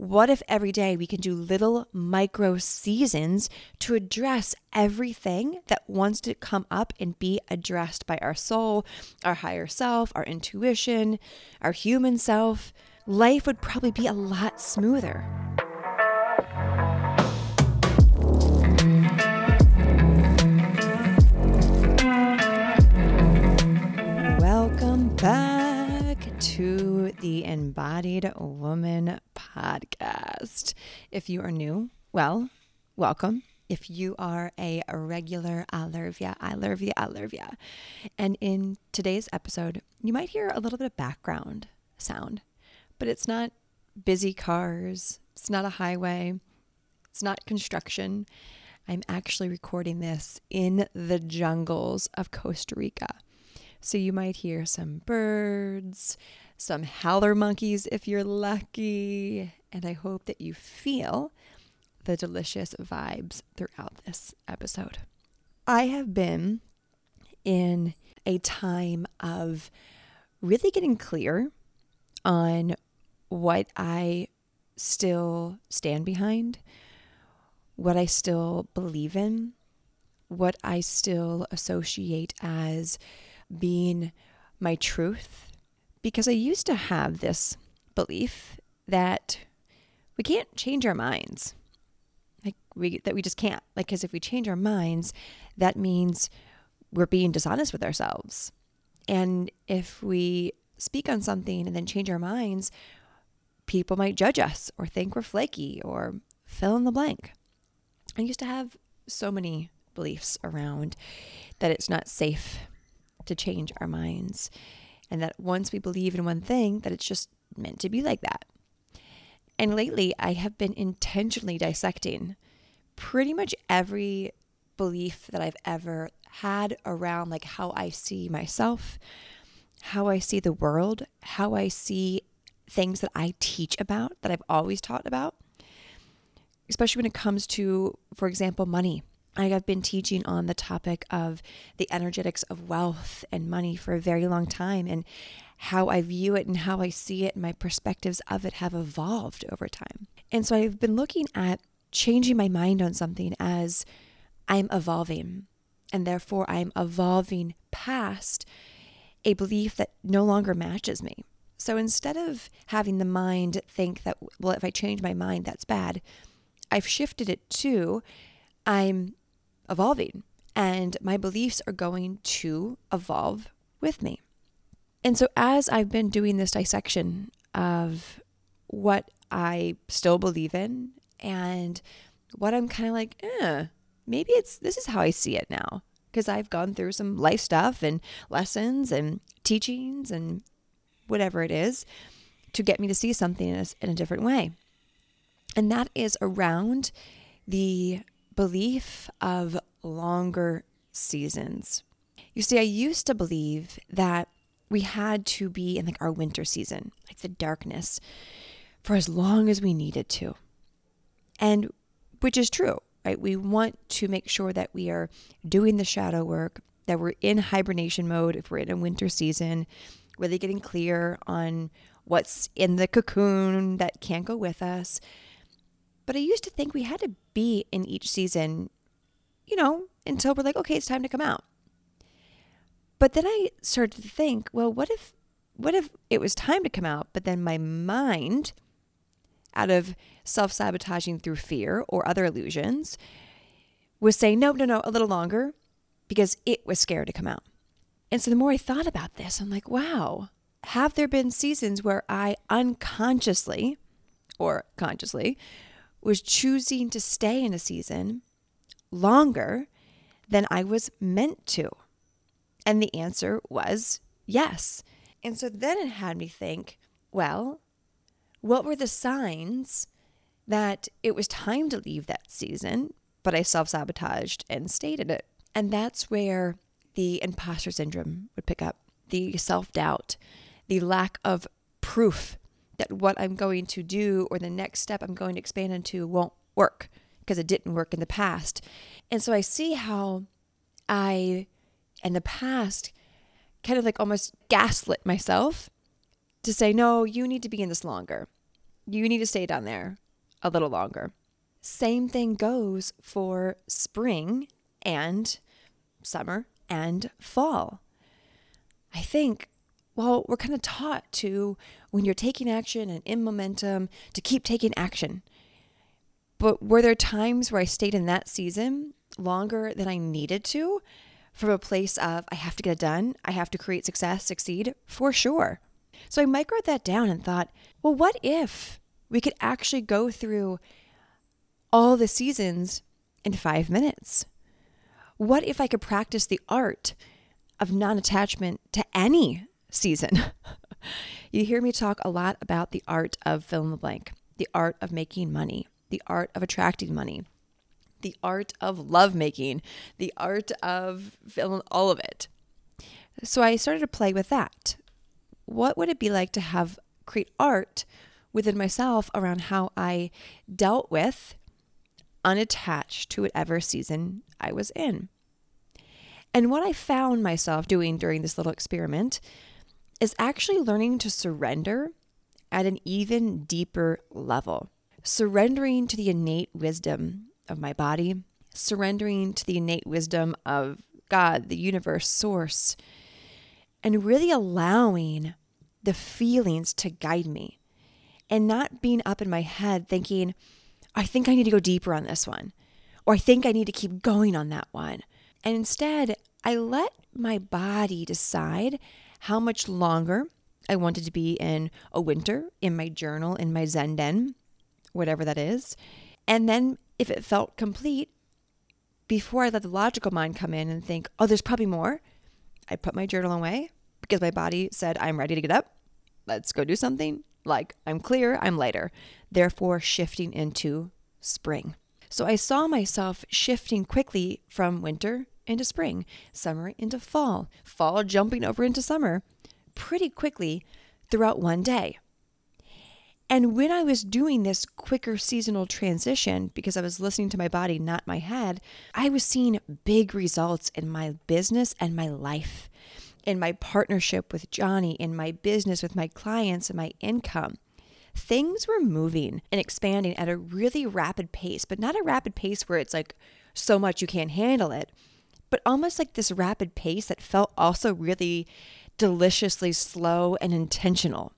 What if every day we can do little micro seasons to address everything that wants to come up and be addressed by our soul, our higher self, our intuition, our human self? Life would probably be a lot smoother. Welcome back to the Embodied Woman podcast. If you are new, well, welcome. If you are a regular, I love ya, I love I love. And in today's episode, you might hear a little bit of background sound, but it's not busy cars, it's not a highway, it's not construction. I'm actually recording this in the jungles of Costa Rica. So you might hear some birds, some howler monkeys if you're lucky, and I hope that you feel the delicious vibes throughout this episode. I have been in a time of really getting clear on what I still stand behind, what I still believe in, what I still associate as being my truth because I used to have this belief that we can't change our minds. Like we that we just can't. Like cuz if we change our minds, that means we're being dishonest with ourselves. And if we speak on something and then change our minds, people might judge us or think we're flaky or fill in the blank. I used to have so many beliefs around that it's not safe to change our minds. And that once we believe in one thing, that it's just meant to be like that. And lately, I have been intentionally dissecting pretty much every belief that I've ever had around like how I see myself, how I see the world, how I see things that I teach about that I've always taught about, especially when it comes to, for example, money. I have been teaching on the topic of the energetics of wealth and money for a very long time and how I view it and how I see it and my perspectives of it have evolved over time. And so I've been looking at changing my mind on something as I'm evolving and therefore I'm evolving past a belief that no longer matches me. So instead of having the mind think that, well, if I change my mind, that's bad, I've shifted it to I'm evolving and my beliefs are going to evolve with me. And so, as I've been doing this dissection of what I still believe in and what I'm kind of like, eh, maybe it's this is how I see it now. Because I've gone through some life stuff and lessons and teachings and whatever it is to get me to see something in a, in a different way. And that is around the belief of longer seasons. You see, I used to believe that we had to be in like our winter season, like the darkness, for as long as we needed to. And which is true, right? We want to make sure that we are doing the shadow work, that we're in hibernation mode if we're in a winter season, really getting clear on what's in the cocoon that can't go with us, but I used to think we had to be in each season, you know, until we're like, okay, it's time to come out. But then I started to think, well, what if what if it was time to come out, but then my mind, out of self sabotaging through fear or other illusions, was saying, no, no, no, a little longer because it was scared to come out. And so the more I thought about this, I'm like, wow, have there been seasons where I unconsciously or consciously was choosing to stay in a season longer than I was meant to? And the answer was yes. And so then it had me think, well, what were the signs that it was time to leave that season, but I self sabotaged and stayed in it? And that's where the imposter syndrome would pick up the self doubt, the lack of proof that what I'm going to do or the next step I'm going to expand into won't work because it didn't work in the past. And so I see how I, in the past, kind of like almost gaslit myself to say, no, you need to be in this longer. you need to stay down there a little longer. Same thing goes for spring and summer and fall. I think, well, we're kind of taught to, when you're taking action and in momentum, to keep taking action. But were there times where I stayed in that season longer than I needed to from a place of, I have to get it done, I have to create success, succeed? For sure. So I microed that down and thought, well, what if we could actually go through all the seasons in five minutes? What if I could practice the art of non attachment to any season? you hear me talk a lot about the art of fill in the blank, the art of making money, the art of attracting money, the art of love making, the art of filling all of it. So I started to play with that. What would it be like to have create art within myself around how I dealt with unattached to whatever season I was in? And what I found myself doing during this little experiment is actually learning to surrender at an even deeper level surrendering to the innate wisdom of my body, surrendering to the innate wisdom of God, the universe, source, and really allowing the feelings to guide me and not being up in my head thinking, I think I need to go deeper on this one, or I think I need to keep going on that one. And instead, I let my body decide how much longer I wanted to be in a winter, in my journal, in my Zen den, whatever that is. And then if it felt complete, before I let the logical mind come in and think, oh, there's probably more, I put my journal away because my body said, I'm ready to get up. Let's go do something. Like, I'm clear, I'm lighter. Therefore, shifting into spring. So I saw myself shifting quickly from winter into spring, summer into fall, fall jumping over into summer pretty quickly throughout one day. And when I was doing this quicker seasonal transition, because I was listening to my body, not my head, I was seeing big results in my business and my life, in my partnership with Johnny, in my business with my clients, and my income. Things were moving and expanding at a really rapid pace, but not a rapid pace where it's like so much you can't handle it, but almost like this rapid pace that felt also really deliciously slow and intentional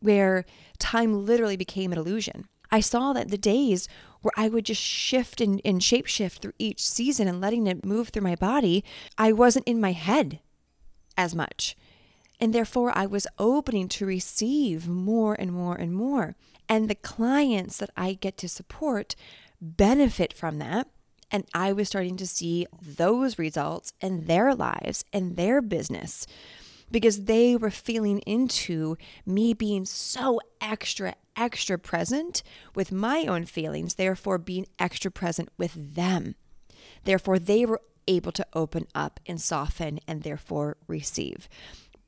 where time literally became an illusion. I saw that the days where I would just shift and, and shape shift through each season and letting it move through my body, I wasn't in my head as much. And therefore, I was opening to receive more and more and more. And the clients that I get to support benefit from that. And I was starting to see those results in their lives and their business because they were feeling into me being so extra, extra present with my own feelings, therefore being extra present with them. Therefore, they were able to open up and soften and therefore receive.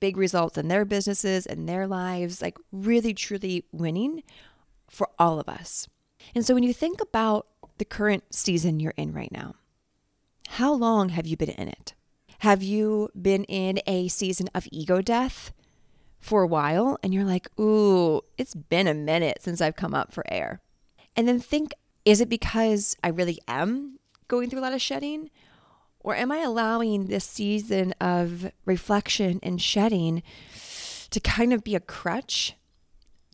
Big results in their businesses and their lives, like really, truly winning for all of us. And so when you think about the current season you're in right now, how long have you been in it? Have you been in a season of ego death for a while and you're like, ooh, it's been a minute since I've come up for air? And then think, is it because I really am going through a lot of shedding? Or am I allowing this season of reflection and shedding to kind of be a crutch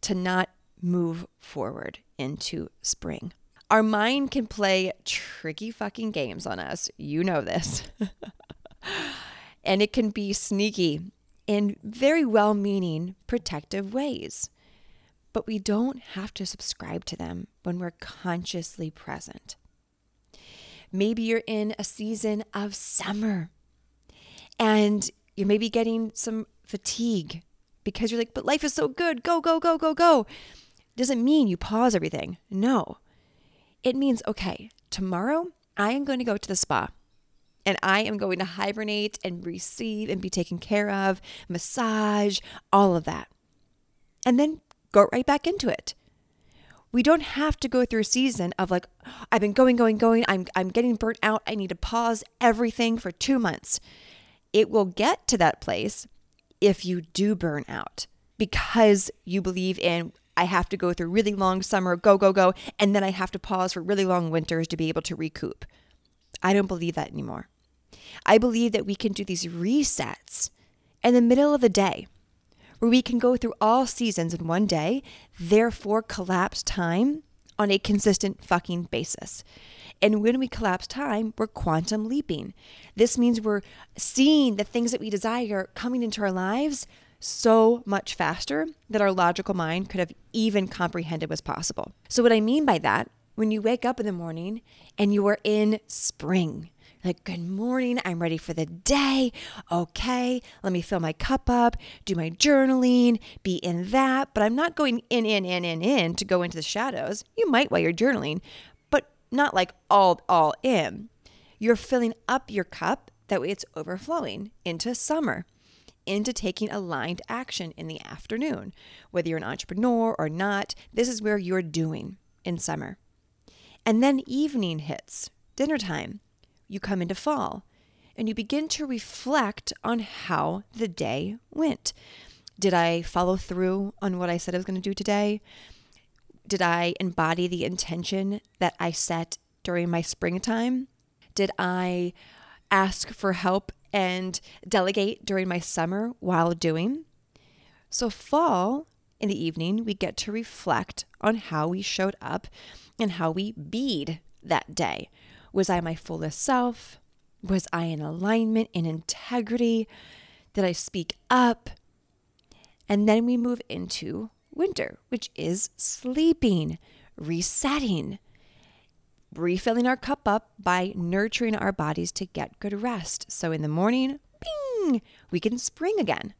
to not move forward into spring? Our mind can play tricky fucking games on us. You know this. and it can be sneaky in very well meaning, protective ways. But we don't have to subscribe to them when we're consciously present. Maybe you're in a season of summer and you're maybe getting some fatigue because you're like, but life is so good. Go, go, go, go, go. Doesn't mean you pause everything. No. It means, okay, tomorrow I am going to go to the spa and I am going to hibernate and receive and be taken care of, massage, all of that. And then go right back into it. We don't have to go through a season of like, I've been going, going, going. I'm, I'm getting burnt out. I need to pause everything for two months. It will get to that place if you do burn out because you believe in, I have to go through really long summer, go, go, go, and then I have to pause for really long winters to be able to recoup. I don't believe that anymore. I believe that we can do these resets in the middle of the day where we can go through all seasons in one day, therefore collapse time on a consistent fucking basis. And when we collapse time, we're quantum leaping. This means we're seeing the things that we desire coming into our lives so much faster that our logical mind could have even comprehended was possible. So, what I mean by that, when you wake up in the morning and you are in spring, like, good morning, I'm ready for the day. Okay, let me fill my cup up, do my journaling, be in that. But I'm not going in, in, in, in, in to go into the shadows. You might while you're journaling, but not like all, all in. You're filling up your cup, that way it's overflowing into summer into taking aligned action in the afternoon. Whether you're an entrepreneur or not, this is where you're doing in summer. And then evening hits, dinner time you come into fall and you begin to reflect on how the day went. Did I follow through on what I said I was going to do today? Did I embody the intention that I set during my springtime? Did I ask for help and delegate during my summer while doing? So, fall in the evening, we get to reflect on how we showed up and how we bead that day. Was I my fullest self? Was I in alignment, in integrity? Did I speak up? And then we move into winter, which is sleeping, resetting, refilling our cup up by nurturing our bodies to get good rest. So in the morning, bing, we can spring again.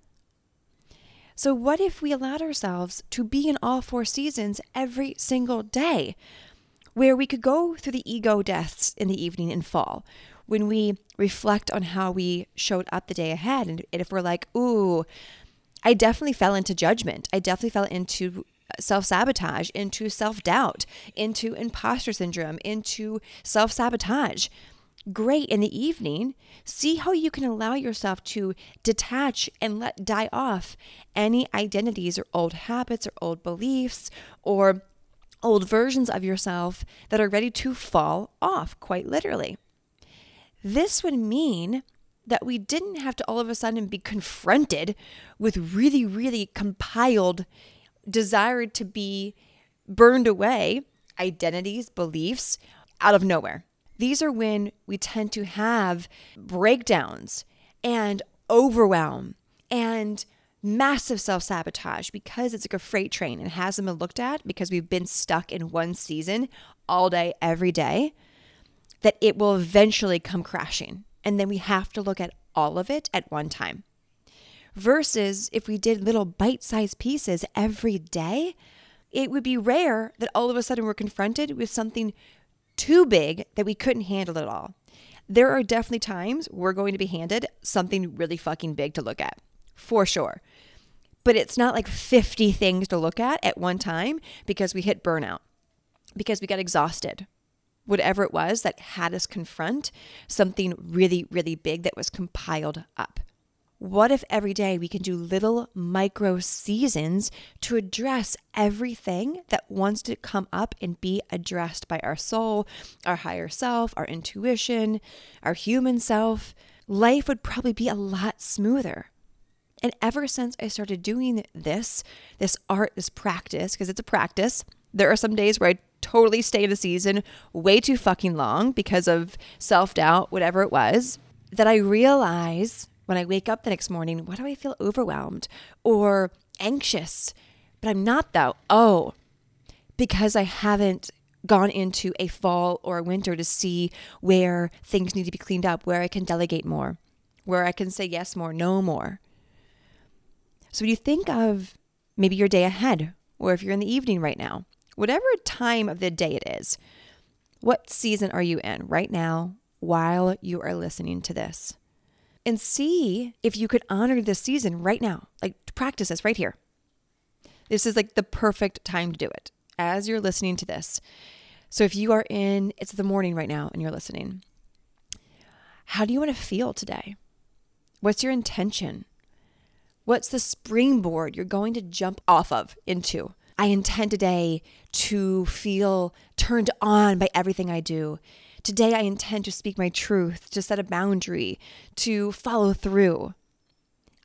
So, what if we allowed ourselves to be in all four seasons every single day? where we could go through the ego deaths in the evening and fall when we reflect on how we showed up the day ahead. And if we're like, ooh, I definitely fell into judgment, I definitely fell into self sabotage, into self doubt, into imposter syndrome, into self sabotage. Great in the evening, see how you can allow yourself to detach and let die off any identities or old habits or old beliefs or old versions of yourself that are ready to fall off, quite literally. This would mean that we didn't have to all of a sudden be confronted with really, really compiled, desired to be burned away identities, beliefs out of nowhere. These are when we tend to have breakdowns and overwhelm and massive self sabotage because it's like a freight train and hasn't been looked at because we've been stuck in one season all day, every day, that it will eventually come crashing. And then we have to look at all of it at one time. Versus if we did little bite sized pieces every day, it would be rare that all of a sudden we're confronted with something too big that we couldn't handle at all. There are definitely times we're going to be handed something really fucking big to look at for sure. But it's not like 50 things to look at at one time because we hit burnout, because we got exhausted. Whatever it was that had us confront something really, really big that was compiled up. What if every day we can do little micro seasons to address everything that wants to come up and be addressed by our soul, our higher self, our intuition, our human self? Life would probably be a lot smoother. And ever since I started doing this, this art, this practice, because it's a practice, there are some days where I totally stay in the season way too fucking long because of self doubt, whatever it was, that I realize when I wake up the next morning, why do I feel overwhelmed or anxious? But I'm not though. Oh, because I haven't gone into a fall or a winter to see where things need to be cleaned up, where I can delegate more, where I can say yes more, no more. So when you think of maybe your day ahead, or if you're in the evening right now, whatever time of the day it is, what season are you in right now while you are listening to this? And see if you could honor this season right now. Like practice this right here. This is like the perfect time to do it as you're listening to this. So if you are in, it's the morning right now and you're listening, how do you want to feel today? What's your intention? What's the springboard you're going to jump off of into? I intend today to feel turned on by everything I do. Today, I intend to speak my truth, to set a boundary, to follow through.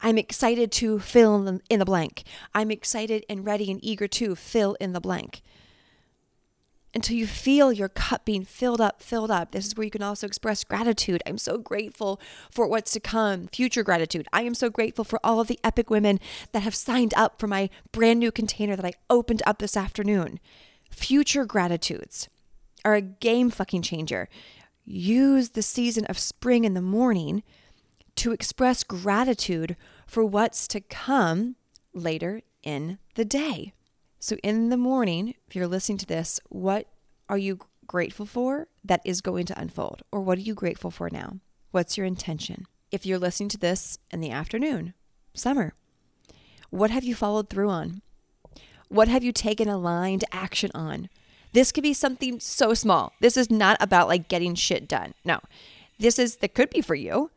I'm excited to fill in the blank. I'm excited and ready and eager to fill in the blank until you feel your cup being filled up, filled up. This is where you can also express gratitude. I'm so grateful for what's to come, future gratitude. I am so grateful for all of the epic women that have signed up for my brand new container that I opened up this afternoon. Future gratitudes are a game fucking changer. Use the season of spring in the morning to express gratitude for what's to come later in the day. So, in the morning, if you're listening to this, what are you grateful for that is going to unfold? Or what are you grateful for now? What's your intention? If you're listening to this in the afternoon, summer, what have you followed through on? What have you taken aligned action on? This could be something so small. This is not about like getting shit done. No, this is that could be for you,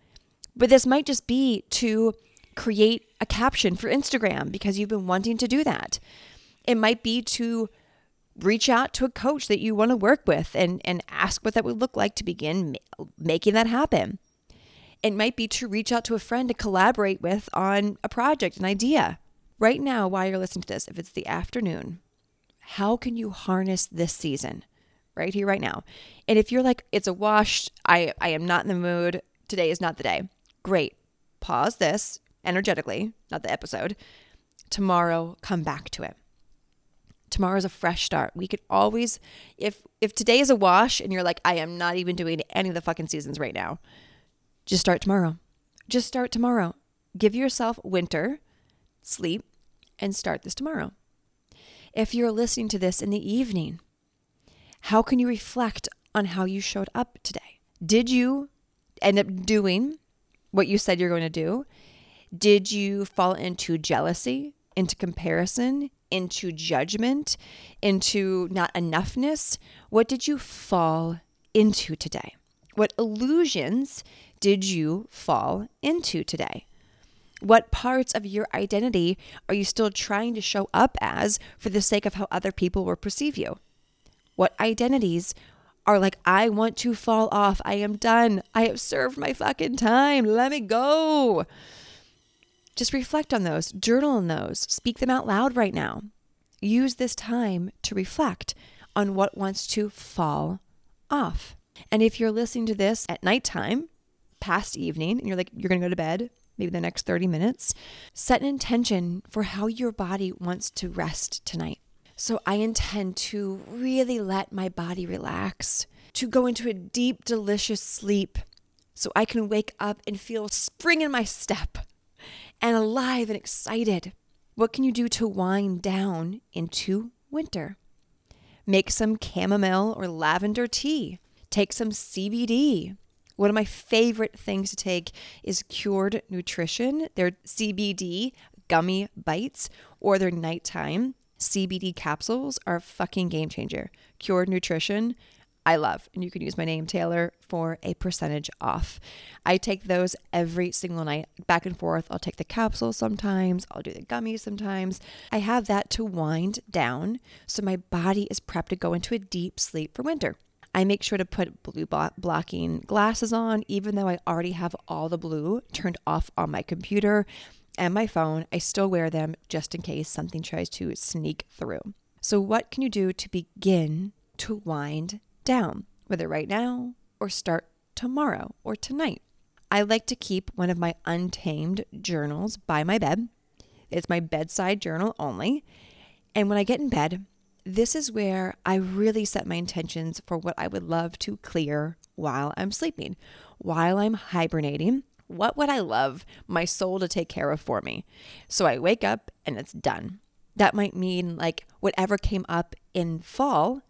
but this might just be to create a caption for Instagram because you've been wanting to do that. It might be to reach out to a coach that you want to work with and, and ask what that would look like to begin ma- making that happen. It might be to reach out to a friend to collaborate with on a project, an idea. Right now, while you're listening to this, if it's the afternoon, how can you harness this season right here, right now? And if you're like, it's a wash, I, I am not in the mood, today is not the day, great. Pause this energetically, not the episode. Tomorrow, come back to it tomorrow's a fresh start. We could always if if today is a wash and you're like I am not even doing any of the fucking seasons right now. Just start tomorrow. Just start tomorrow. Give yourself winter, sleep and start this tomorrow. If you're listening to this in the evening, how can you reflect on how you showed up today? Did you end up doing what you said you're going to do? Did you fall into jealousy, into comparison, into judgment, into not enoughness? What did you fall into today? What illusions did you fall into today? What parts of your identity are you still trying to show up as for the sake of how other people will perceive you? What identities are like, I want to fall off. I am done. I have served my fucking time. Let me go. Just reflect on those, journal on those, speak them out loud right now. Use this time to reflect on what wants to fall off. And if you're listening to this at nighttime, past evening, and you're like, you're going to go to bed, maybe the next 30 minutes, set an intention for how your body wants to rest tonight. So I intend to really let my body relax, to go into a deep, delicious sleep so I can wake up and feel spring in my step and alive and excited. What can you do to wind down into winter? Make some chamomile or lavender tea. Take some CBD. One of my favorite things to take is Cured Nutrition, their CBD gummy bites, or their nighttime CBD capsules are a fucking game changer. Cured Nutrition, I love. And you can use my name, Taylor, for a percentage off. I take those every single night, back and forth. I'll take the capsules sometimes, I'll do the gummies sometimes. I have that to wind down so my body is prepped to go into a deep sleep for winter. I make sure to put blue blocking glasses on, even though I already have all the blue turned off on my computer and my phone. I still wear them just in case something tries to sneak through. So, what can you do to begin to wind down, whether right now or start tomorrow or tonight. I like to keep one of my untamed journals by my bed. It's my bedside journal only. And when I get in bed, this is where I really set my intentions for what I would love to clear while I'm sleeping, while I'm hibernating. What would I love my soul to take care of for me? So I wake up and it's done. That might mean like whatever came up in fall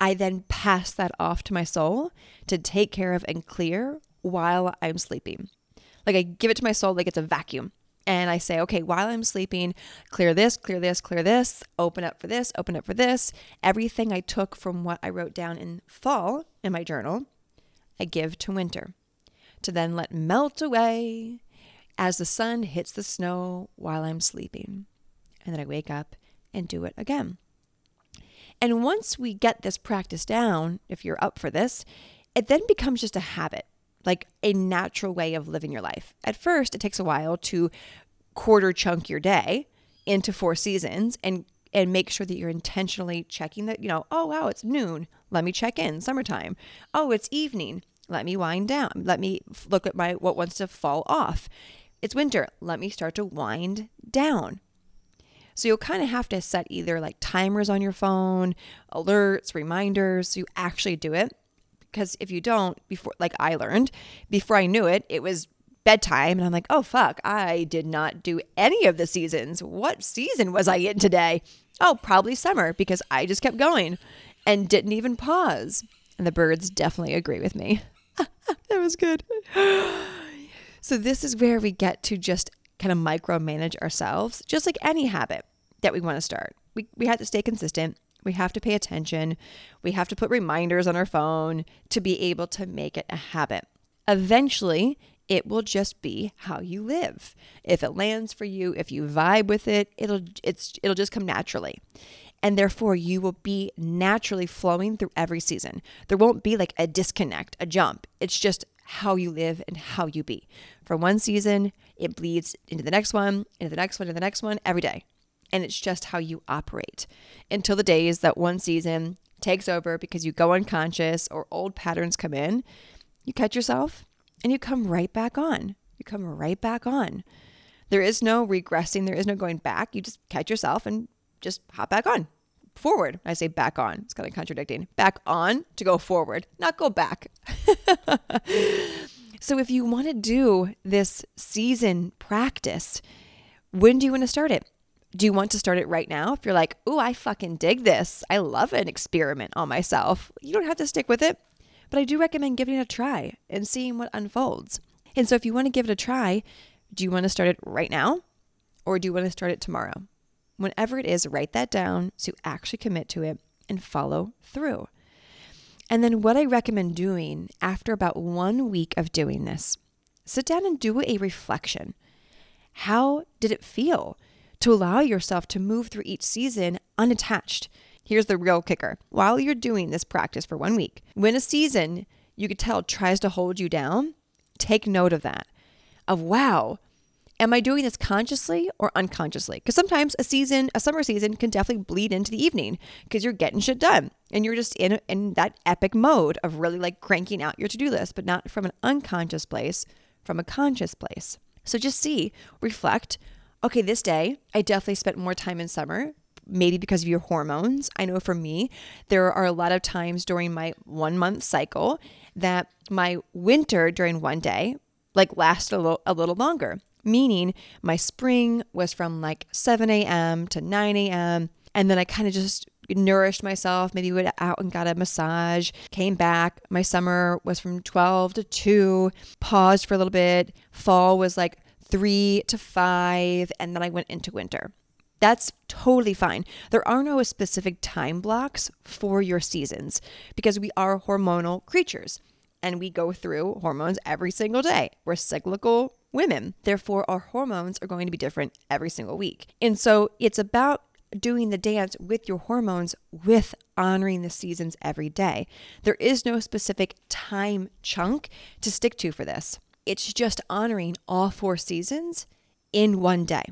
I then pass that off to my soul to take care of and clear while I'm sleeping. Like I give it to my soul like it's a vacuum. And I say, okay, while I'm sleeping, clear this, clear this, clear this, open up for this, open up for this. Everything I took from what I wrote down in fall in my journal, I give to winter to then let melt away as the sun hits the snow while I'm sleeping. And then I wake up and do it again. And once we get this practice down, if you're up for this, it then becomes just a habit, like a natural way of living your life. At first, it takes a while to quarter chunk your day into four seasons and and make sure that you're intentionally checking that, you know, oh wow, it's noon. Let me check in, summertime. Oh, it's evening. Let me wind down. Let me look at my what wants to fall off. It's winter. Let me start to wind down. So you'll kind of have to set either like timers on your phone, alerts, reminders, so you actually do it. Because if you don't, before like I learned, before I knew it, it was bedtime and I'm like, "Oh fuck, I did not do any of the seasons. What season was I in today?" Oh, probably summer because I just kept going and didn't even pause. And the birds definitely agree with me. that was good. so this is where we get to just kind of micromanage ourselves, just like any habit that we want to start. We, we have to stay consistent. We have to pay attention. We have to put reminders on our phone to be able to make it a habit. Eventually, it will just be how you live. If it lands for you, if you vibe with it, it'll it's it'll just come naturally. And therefore, you will be naturally flowing through every season. There won't be like a disconnect, a jump. It's just how you live and how you be. From one season, it bleeds into the next one, into the next one, into the next one every day. And it's just how you operate until the days that one season takes over because you go unconscious or old patterns come in. You catch yourself and you come right back on. You come right back on. There is no regressing, there is no going back. You just catch yourself and just hop back on forward. I say back on. It's kind of contradicting. Back on to go forward, not go back. so if you want to do this season practice, when do you want to start it? Do you want to start it right now? If you're like, "Ooh, I fucking dig this. I love an experiment on myself." You don't have to stick with it, but I do recommend giving it a try and seeing what unfolds. And so if you want to give it a try, do you want to start it right now or do you want to start it tomorrow? Whenever it is, write that down so you actually commit to it and follow through. And then, what I recommend doing after about one week of doing this, sit down and do a reflection. How did it feel to allow yourself to move through each season unattached? Here's the real kicker while you're doing this practice for one week, when a season you could tell tries to hold you down, take note of that. Of wow, am I doing this consciously or unconsciously? Because sometimes a season, a summer season, can definitely bleed into the evening because you're getting shit done and you're just in in that epic mode of really like cranking out your to do list, but not from an unconscious place, from a conscious place. So just see, reflect. Okay, this day I definitely spent more time in summer. Maybe because of your hormones. I know for me, there are a lot of times during my one month cycle that my winter during one day like lasted a little, a little longer meaning my spring was from like 7 a.m. to 9 a.m. And then I kind of just nourished myself, maybe went out and got a massage, came back. My summer was from 12 to 2, paused for a little bit. Fall was like 3 to 5, and then I went into winter. That's totally fine. There are no specific time blocks for your seasons because we are hormonal creatures and we go through hormones every single day. We're cyclical women. Therefore, our hormones are going to be different every single week. And so it's about doing the dance with your hormones with honoring the seasons every day. There is no specific time chunk to stick to for this. It's just honoring all four seasons in one day.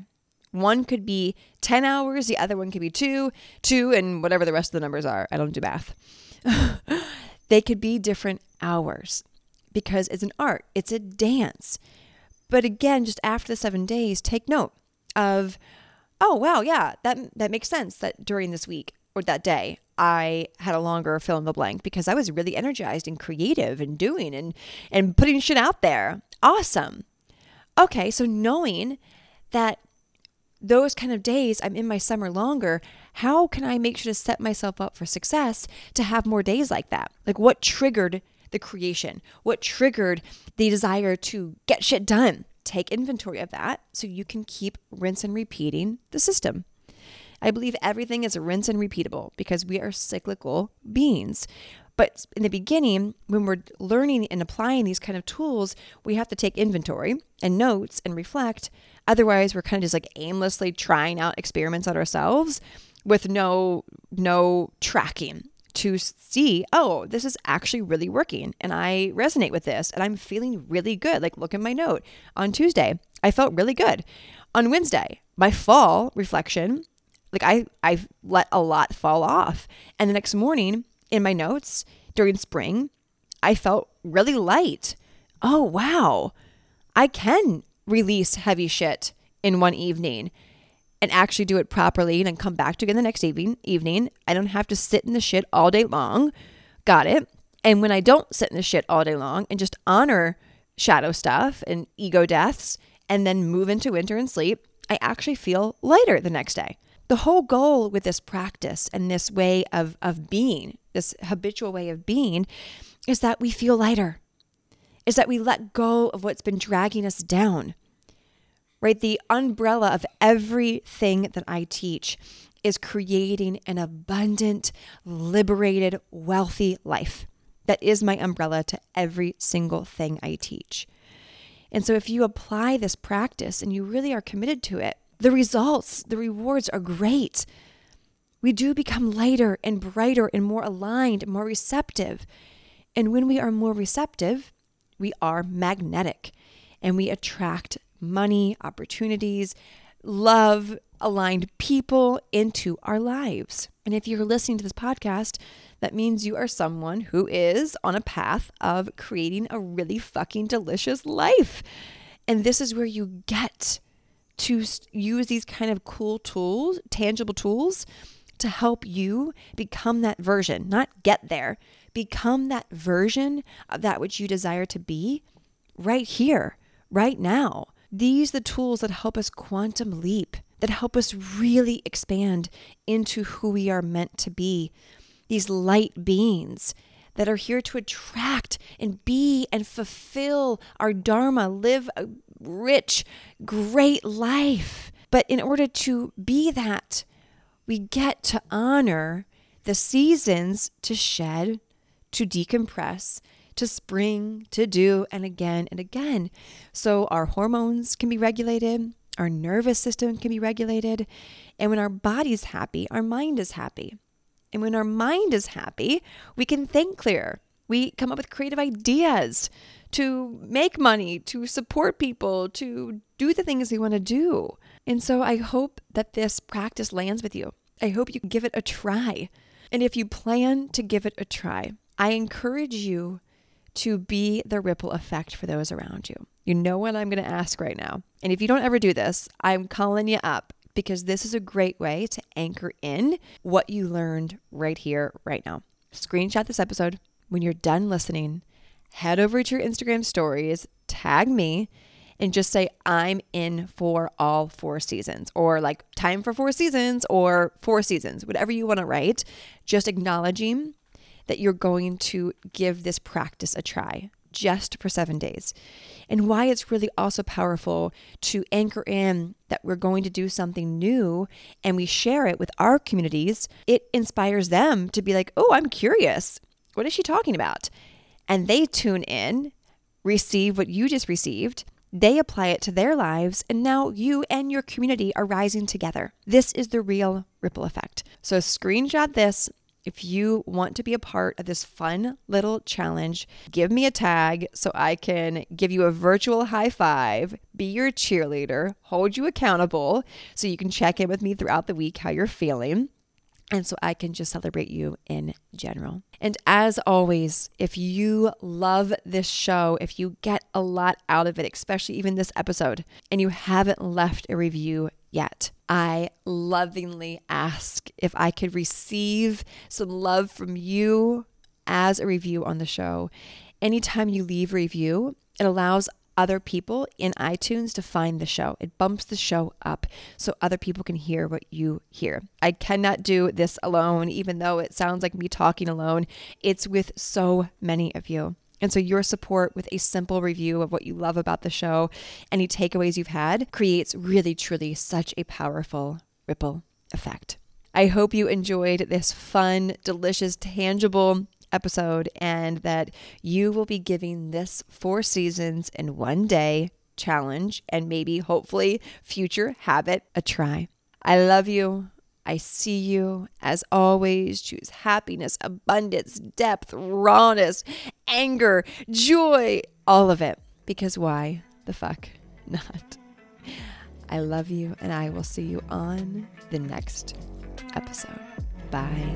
One could be 10 hours, the other one could be two, two, and whatever the rest of the numbers are. I don't do math. they could be different hours because it's an art, it's a dance. But again, just after the seven days, take note of, oh wow, yeah, that that makes sense that during this week or that day I had a longer fill in the blank because I was really energized and creative and doing and and putting shit out there. Awesome. Okay, so knowing that those kind of days I'm in my summer longer, how can I make sure to set myself up for success to have more days like that? Like what triggered the creation? What triggered the desire to get shit done? Take inventory of that so you can keep rinse and repeating the system. I believe everything is a rinse and repeatable because we are cyclical beings. But in the beginning, when we're learning and applying these kind of tools, we have to take inventory and notes and reflect. Otherwise, we're kind of just like aimlessly trying out experiments on ourselves with no no tracking to see, oh, this is actually really working and I resonate with this and I'm feeling really good. Like look at my note. On Tuesday, I felt really good. On Wednesday, my fall reflection, like I I let a lot fall off. And the next morning in my notes during spring, I felt really light. Oh, wow. I can release heavy shit in one evening and actually do it properly and then come back to again the next evening evening. I don't have to sit in the shit all day long. Got it. And when I don't sit in the shit all day long and just honor shadow stuff and ego deaths and then move into winter and sleep, I actually feel lighter the next day. The whole goal with this practice and this way of, of being, this habitual way of being, is that we feel lighter, is that we let go of what's been dragging us down right? The umbrella of everything that I teach is creating an abundant, liberated, wealthy life. That is my umbrella to every single thing I teach. And so, if you apply this practice and you really are committed to it, the results, the rewards are great. We do become lighter and brighter and more aligned, more receptive. And when we are more receptive, we are magnetic and we attract money, opportunities, love, aligned people into our lives. And if you're listening to this podcast, that means you are someone who is on a path of creating a really fucking delicious life. And this is where you get to use these kind of cool tools, tangible tools to help you become that version, not get there, become that version of that which you desire to be right here, right now. These are the tools that help us quantum leap, that help us really expand into who we are meant to be. These light beings that are here to attract and be and fulfill our Dharma, live a rich, great life. But in order to be that, we get to honor the seasons to shed, to decompress, to spring, to do, and again and again. So our hormones can be regulated, our nervous system can be regulated, and when our body's happy, our mind is happy. And when our mind is happy, we can think clear. We come up with creative ideas to make money, to support people, to do the things we want to do. And so I hope that this practice lands with you. I hope you give it a try. And if you plan to give it a try, I encourage you to be the ripple effect for those around you. You know what I'm going to ask right now. And if you don't ever do this, I'm calling you up because this is a great way to anchor in what you learned right here, right now. Screenshot this episode. When you're done listening, head over to your Instagram stories, tag me, and just say, I'm in for all four seasons, or like time for four seasons, or four seasons, whatever you want to write. Just acknowledging that you're going to give this practice a try just for seven days. And why it's really also powerful to anchor in that we're going to do something new and we share it with our communities. It inspires them to be like, oh, I'm curious. What is she talking about? And they tune in, receive what you just received. They apply it to their lives, and now you and your community are rising together. This is the real ripple effect. So, screenshot this if you want to be a part of this fun little challenge, give me a tag so I can give you a virtual high five, be your cheerleader, hold you accountable so you can check in with me throughout the week how you're feeling. And so I can just celebrate you in general. And as always, if you love this show, if you get a lot out of it, especially even this episode, and you haven't left a review yet, I lovingly ask if I could receive some love from you as a review on the show. Anytime you leave a review, it allows other people in iTunes to find the show. It bumps the show up so other people can hear what you hear. I cannot do this alone, even though it sounds like me talking alone. It's with so many of you. And so, your support with a simple review of what you love about the show, any takeaways you've had, creates really, truly such a powerful ripple effect. I hope you enjoyed this fun, delicious, tangible episode and that you will be giving this four seasons in one day challenge and maybe hopefully future habit a try. I love you. I see you. As always, choose happiness, abundance, depth, rawness, anger, joy, all of it. Because why the fuck not? I love you, and I will see you on the next episode. Bye.